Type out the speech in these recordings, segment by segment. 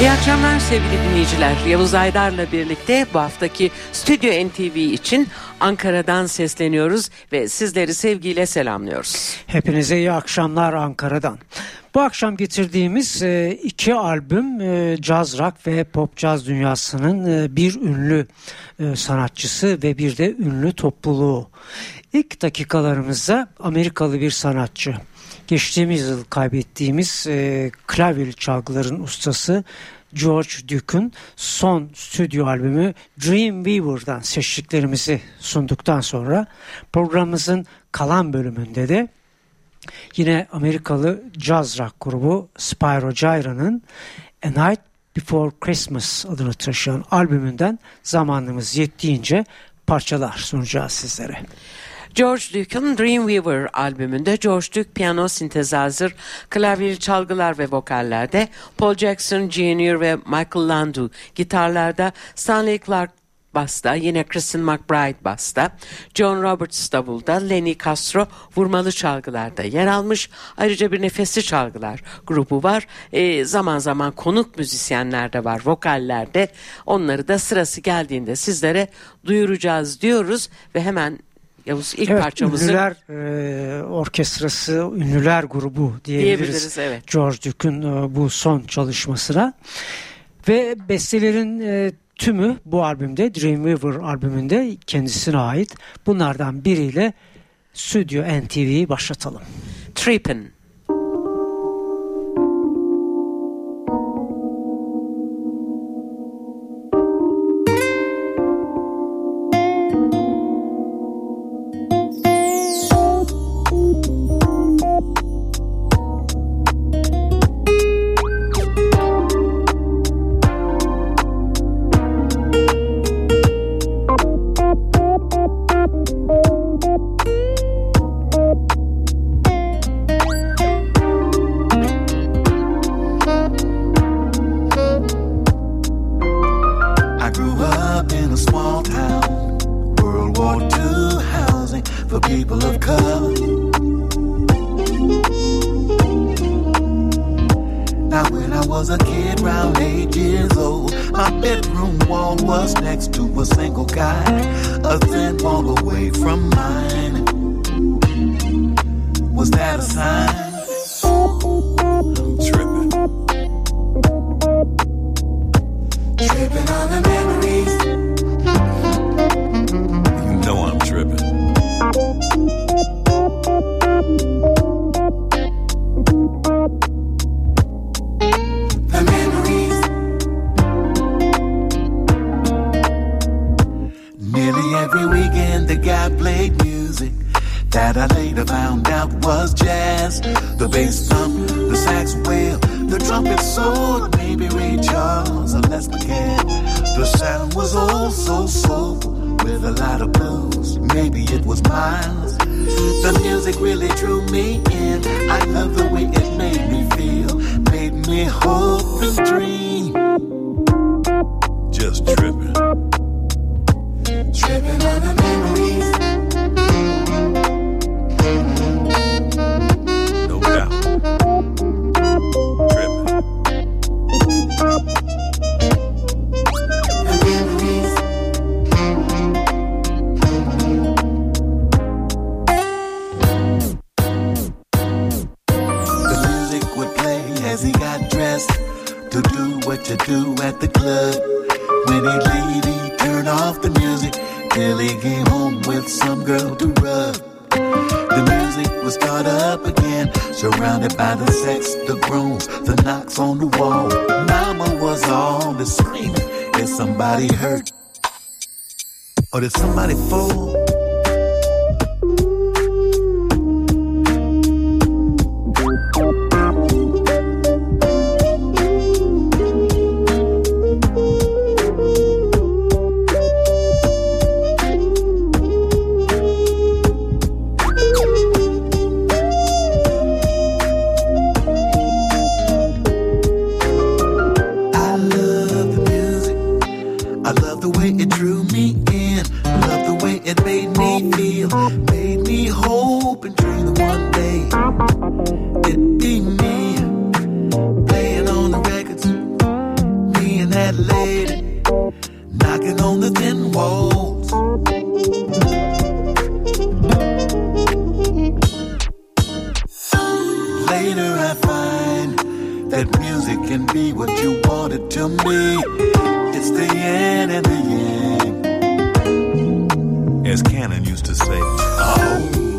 İyi akşamlar sevgili dinleyiciler. Yavuz Aydar'la birlikte bu haftaki Stüdyo NTV için Ankara'dan sesleniyoruz ve sizleri sevgiyle selamlıyoruz. Hepinize iyi akşamlar Ankara'dan. Bu akşam getirdiğimiz e, iki albüm e, caz rock ve pop caz dünyasının e, bir ünlü sanatçısı ve bir de ünlü topluluğu. İlk dakikalarımızda Amerikalı bir sanatçı. Geçtiğimiz yıl kaybettiğimiz klavyeli çalgıların ustası George Duke'un son stüdyo albümü Dreamweaver'dan seçtiklerimizi sunduktan sonra programımızın kalan bölümünde de Yine Amerikalı jazz rock grubu Spyro Gyra'nın A Night Before Christmas adını taşıyan albümünden zamanımız yettiğince parçalar sunacağız sizlere. George Duke'un Dreamweaver albümünde George Duke piyano sintezazır, klavyeli çalgılar ve vokallerde, Paul Jackson Jr. ve Michael Landau gitarlarda, Stanley Clark basta, yine Kristen McBride basta, John Roberts davulda, Lenny Castro vurmalı çalgılarda yer almış. Ayrıca bir nefesli çalgılar grubu var. E, zaman zaman konuk müzisyenler de var vokallerde. Onları da sırası geldiğinde sizlere duyuracağız diyoruz ve hemen Yavuz ilk evet, parçamızı Ünlüler e, Orkestrası, Ünlüler Grubu diyebiliriz. diyebiliriz evet. George Duke'un e, bu son çalışmasına. Ve bestelerin e, tümü bu albümde Dreamweaver albümünde kendisine ait. Bunlardan biriyle Stüdyo NTV'yi başlatalım. Trippin' was a kid round eight years old. My bedroom wall was next to a single guy, a thin wall away from mine. Was that a sign? music really drew me on the wall. Mama was on the screen. Did somebody hurt? Or did somebody fall? That music can be what you want it to be. It's the yin and the yang. As Cannon used to say, oh.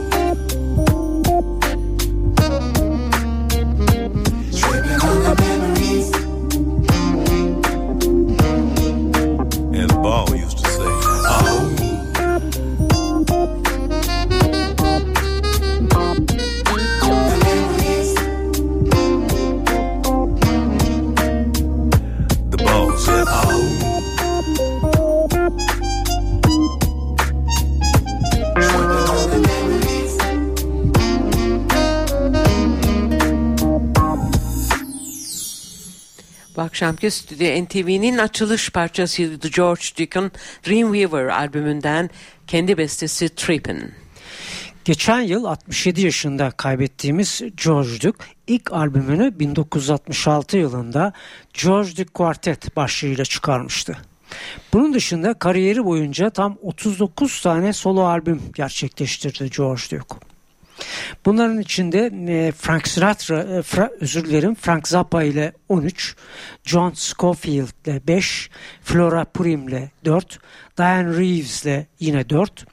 Akşamki stüdyo NTV'nin açılış parçasıydı George Duke'un Dreamweaver albümünden kendi bestesi Trippin'. Geçen yıl 67 yaşında kaybettiğimiz George Duke ilk albümünü 1966 yılında George Duke Quartet başlığıyla çıkarmıştı. Bunun dışında kariyeri boyunca tam 39 tane solo albüm gerçekleştirdi George Duke. Bunların içinde e, Frank Sinatra, e, Fra, özür dilerim Frank Zappa ile 13, John Scofield ile 5, Flora Purim ile 4, Diane Reeves ile yine 4,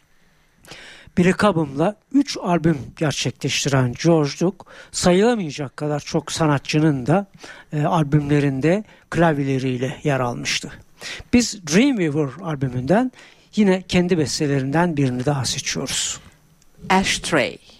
Billy Cobham'la 3 albüm gerçekleştiren George Duke sayılamayacak kadar çok sanatçının da e, albümlerinde klavyeleriyle yer almıştı. Biz Dreamweaver albümünden yine kendi bestelerinden birini daha seçiyoruz. Ashtray.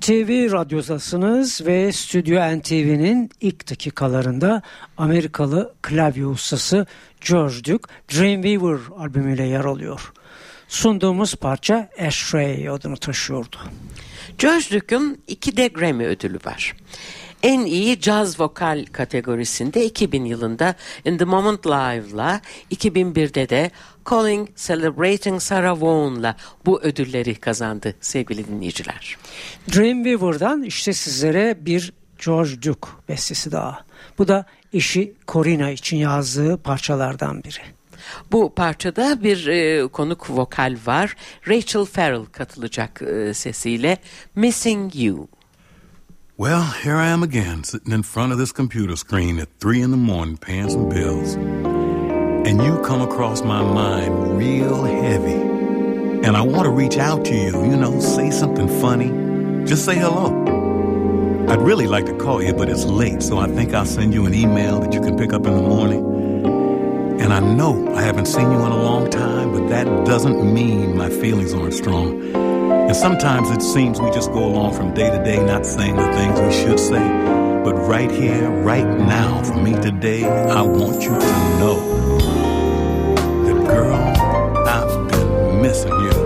NTV radyodasınız ve Stüdyo NTV'nin ilk dakikalarında Amerikalı klavye ustası George Duke Dreamweaver albümüyle yer alıyor. Sunduğumuz parça Ashtray adını taşıyordu. George Duke'un iki de Grammy ödülü var. En iyi caz vokal kategorisinde 2000 yılında In the Moment Live'la 2001'de de Calling Celebrating Sarah Vaughan'la bu ödülleri kazandı sevgili dinleyiciler. Dreamweaver'dan işte sizlere bir George Duke bestesi daha. Bu da eşi Corina için yazdığı parçalardan biri. Bu parçada bir e, konuk vokal var. Rachel Farrell katılacak e, sesiyle Missing You. Well, here I am again, sitting in front of this computer screen at three in the morning paying some bills. And you come across my mind real heavy. And I want to reach out to you, you know, say something funny. Just say hello. I'd really like to call you, but it's late, so I think I'll send you an email that you can pick up in the morning. And I know I haven't seen you in a long time, but that doesn't mean my feelings aren't strong. And sometimes it seems we just go along from day to day not saying the things we should say. But right here, right now, for me today, I want you to know that, girl, I've been missing you.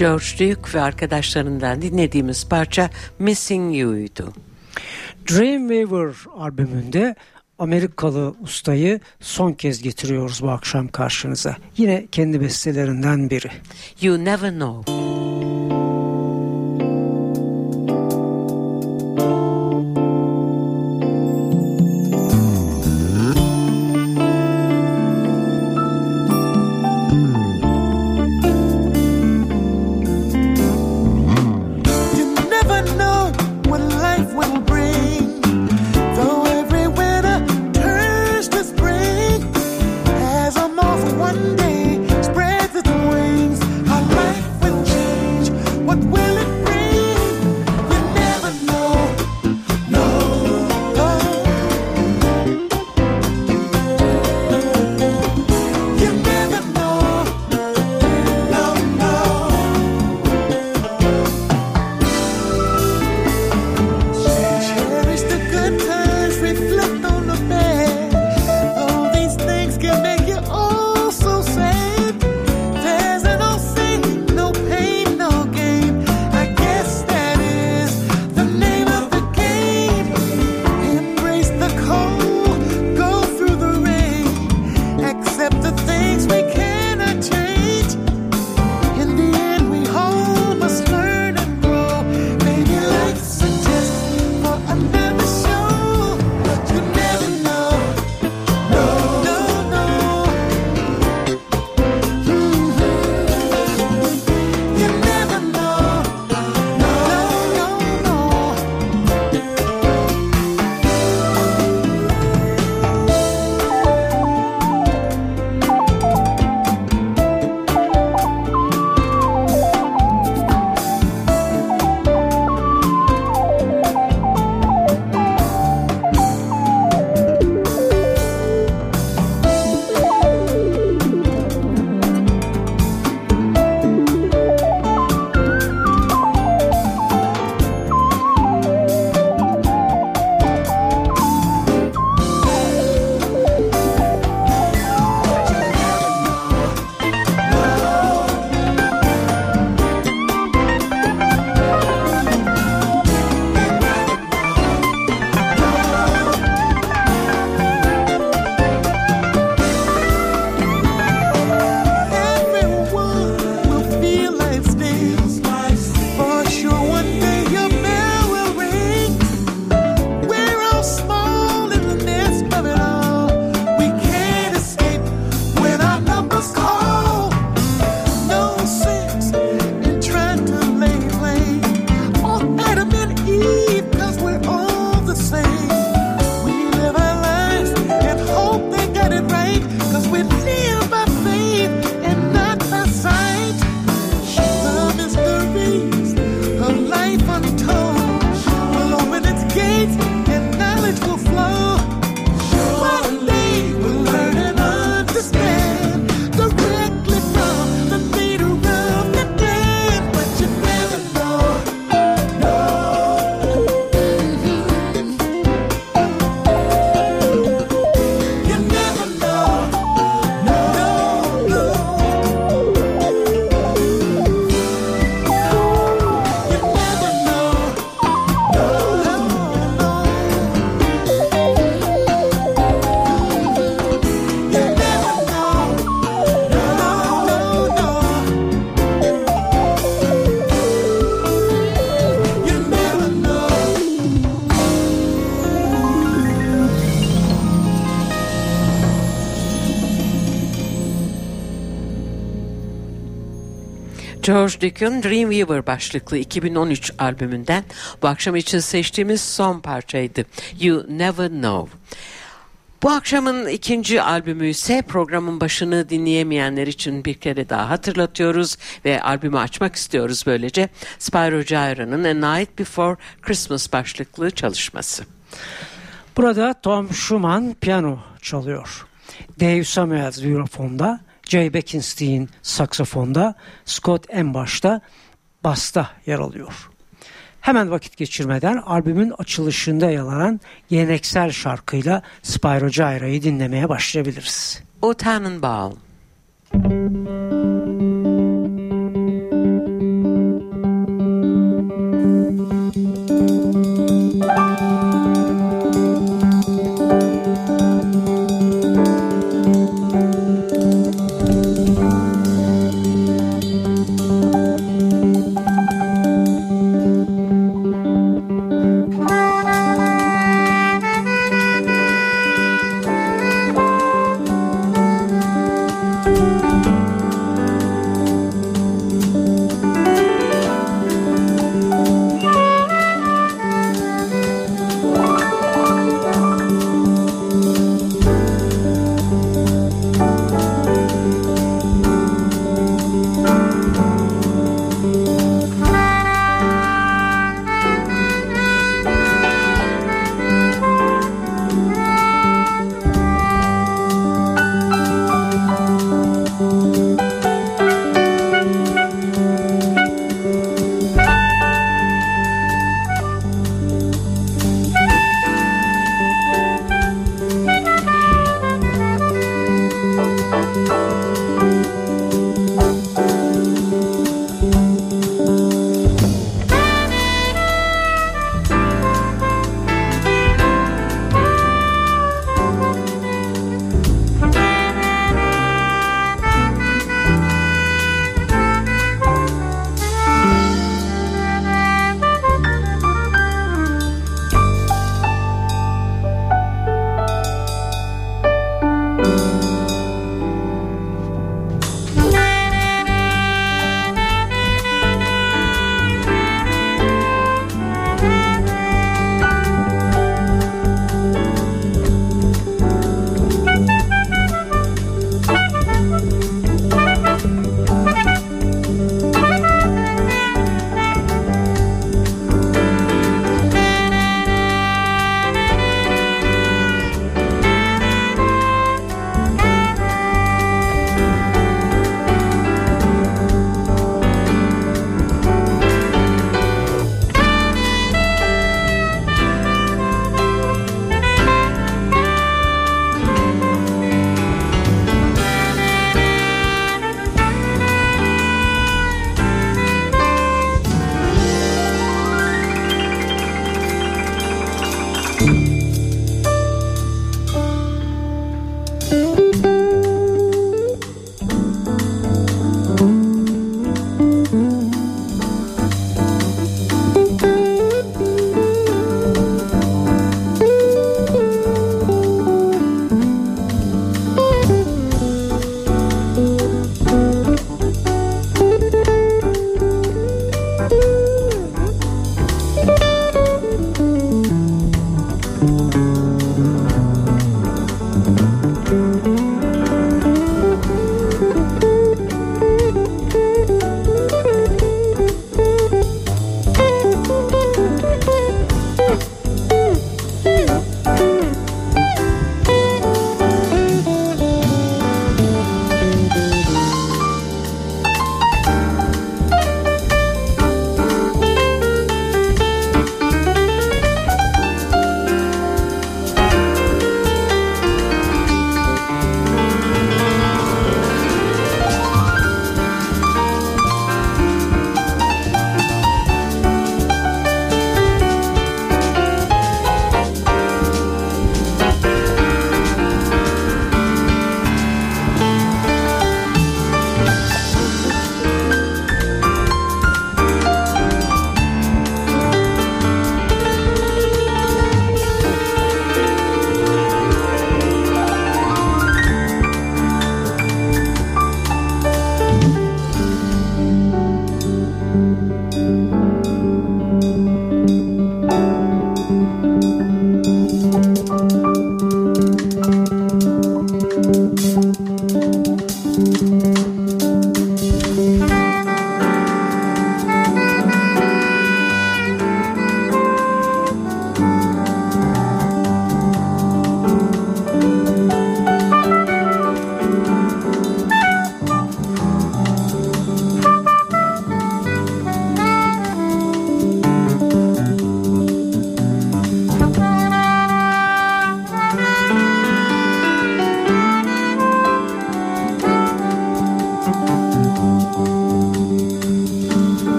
George Duke ve arkadaşlarından dinlediğimiz parça Missing You'ydu. Dreamweaver albümünde Amerikalı ustayı son kez getiriyoruz bu akşam karşınıza. Yine kendi bestelerinden biri. You Never Know. George Duke'un Dreamweaver başlıklı 2013 albümünden bu akşam için seçtiğimiz son parçaydı. You Never Know. Bu akşamın ikinci albümü ise programın başını dinleyemeyenler için bir kere daha hatırlatıyoruz ve albümü açmak istiyoruz böylece. Spyro Gyra'nın A Night Before Christmas başlıklı çalışması. Burada Tom Schumann piyano çalıyor. Dave Samuels vibrafonda, Jay Beckenstein saksafonda, Scott en başta basta yer alıyor. Hemen vakit geçirmeden albümün açılışında yalanan geleneksel şarkıyla Spyro Gyra'yı dinlemeye başlayabiliriz. O Tannenbaum. Thank you.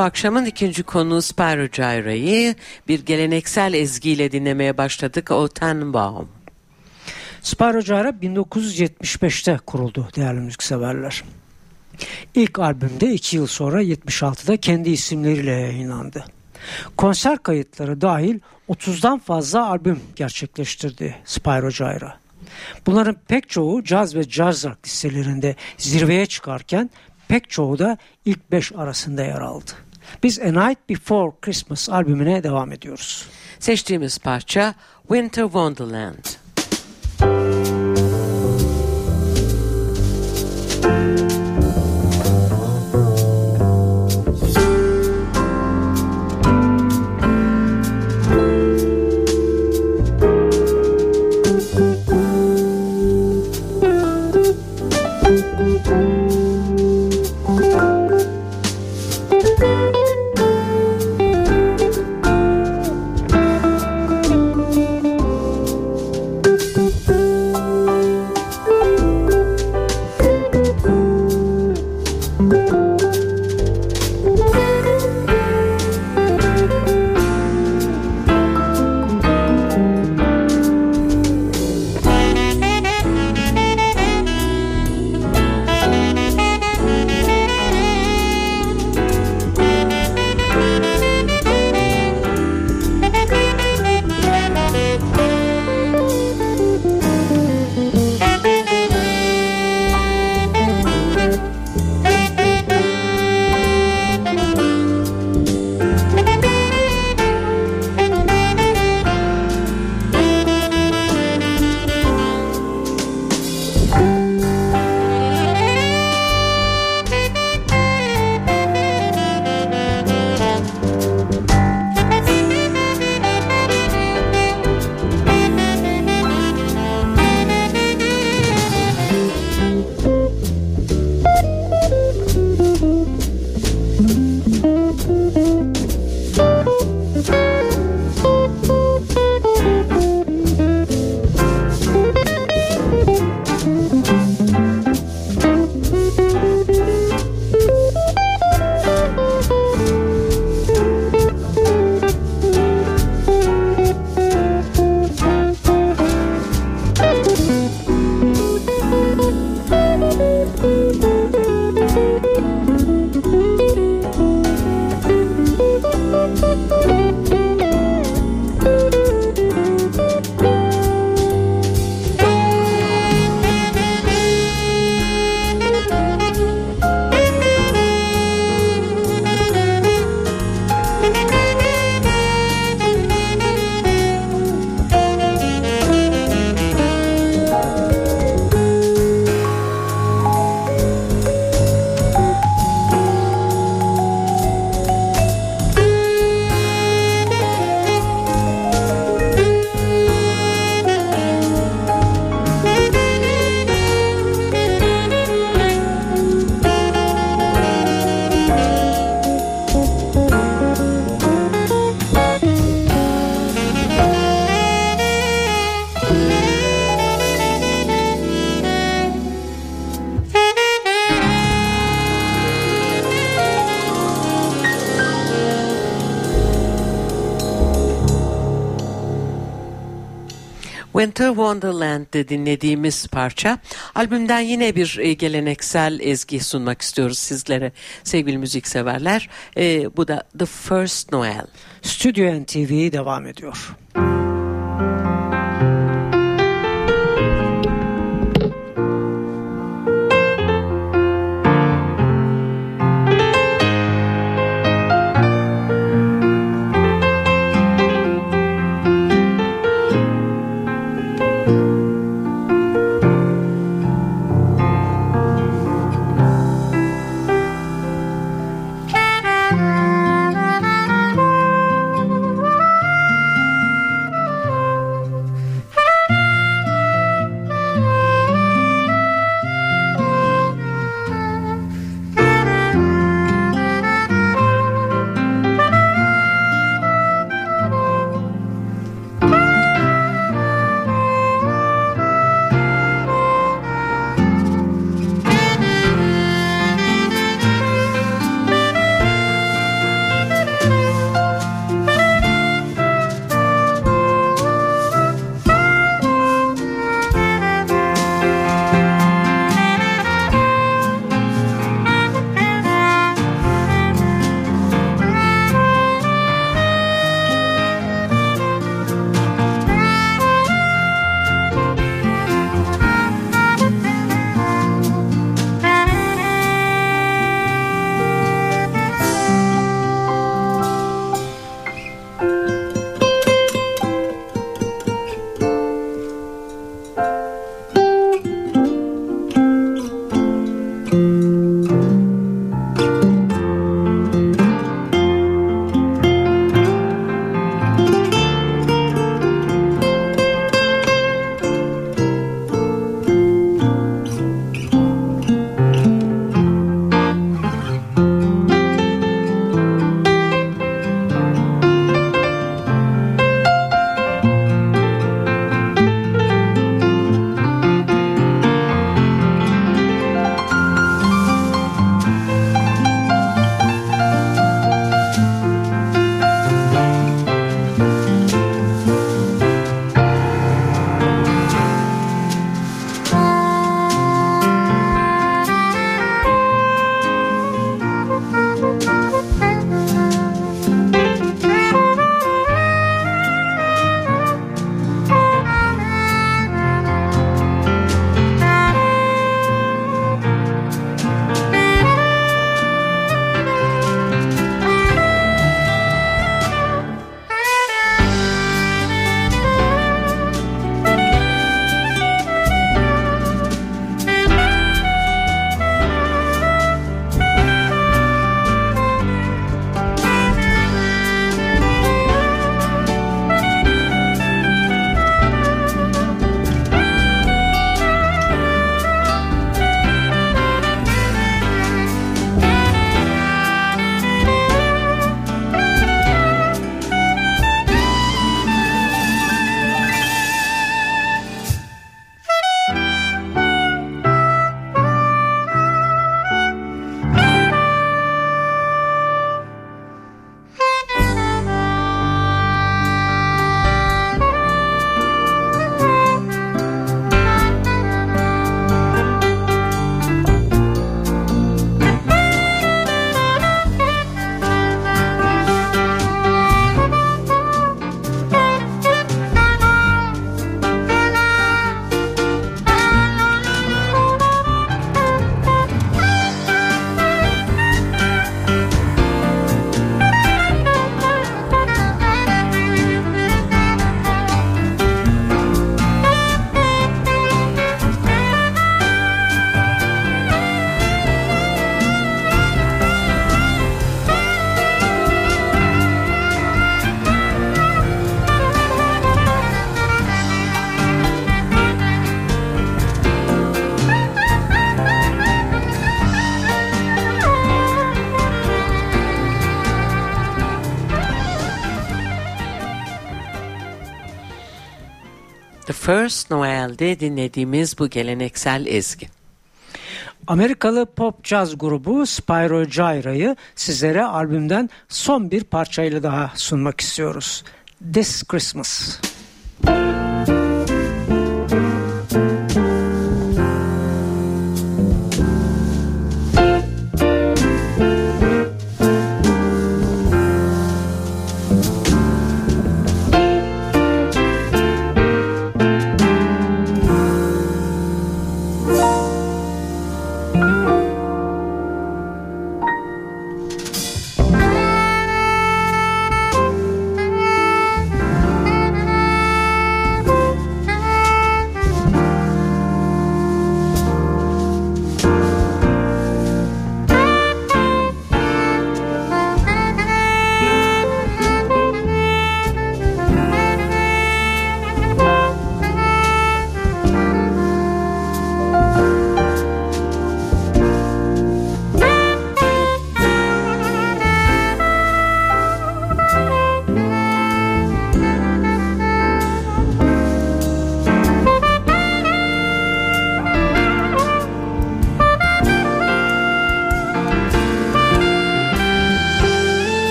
Bu akşamın ikinci konu Spyro Gyra'yı bir geleneksel ezgiyle dinlemeye başladık. O Tannenbaum. Spyro Gyra 1975'te kuruldu değerli müzikseverler. İlk albümde 2 yıl sonra 76'da kendi isimleriyle yayınlandı. Konser kayıtları dahil 30'dan fazla albüm gerçekleştirdi Spyro Gyra. Bunların pek çoğu caz ve jazz rock listelerinde zirveye çıkarken pek çoğu da ilk 5 arasında yer aldı. Biz A Night Before Christmas albümüne devam ediyoruz. Seçtiğimiz parça Winter Wonderland. Wonderland'de dinlediğimiz parça. Albümden yine bir e, geleneksel ezgi sunmak istiyoruz sizlere sevgili müzikseverler. E, bu da The First Noel. Stüdyo NTV devam ediyor. The First Noel'de dinlediğimiz bu geleneksel ezgi. Amerikalı pop jazz grubu Spyro Gyra'yı sizlere albümden son bir parçayla daha sunmak istiyoruz. This Christmas. Thank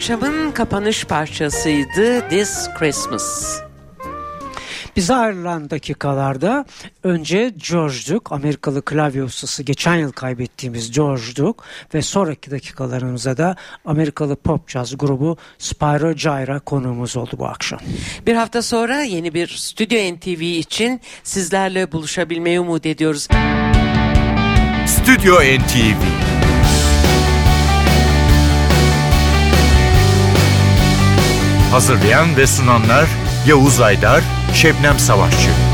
akşamın kapanış parçasıydı This Christmas. Bize ayrılan dakikalarda önce George Duke, Amerikalı klavye ustası, geçen yıl kaybettiğimiz George Duke ve sonraki dakikalarımıza da Amerikalı pop jazz grubu Spyro Gyra konuğumuz oldu bu akşam. Bir hafta sonra yeni bir Stüdyo NTV için sizlerle buluşabilmeyi umut ediyoruz. Stüdyo NTV Hazırlayan ve sunanlar Yavuz Aydar, Şebnem Savaşçı.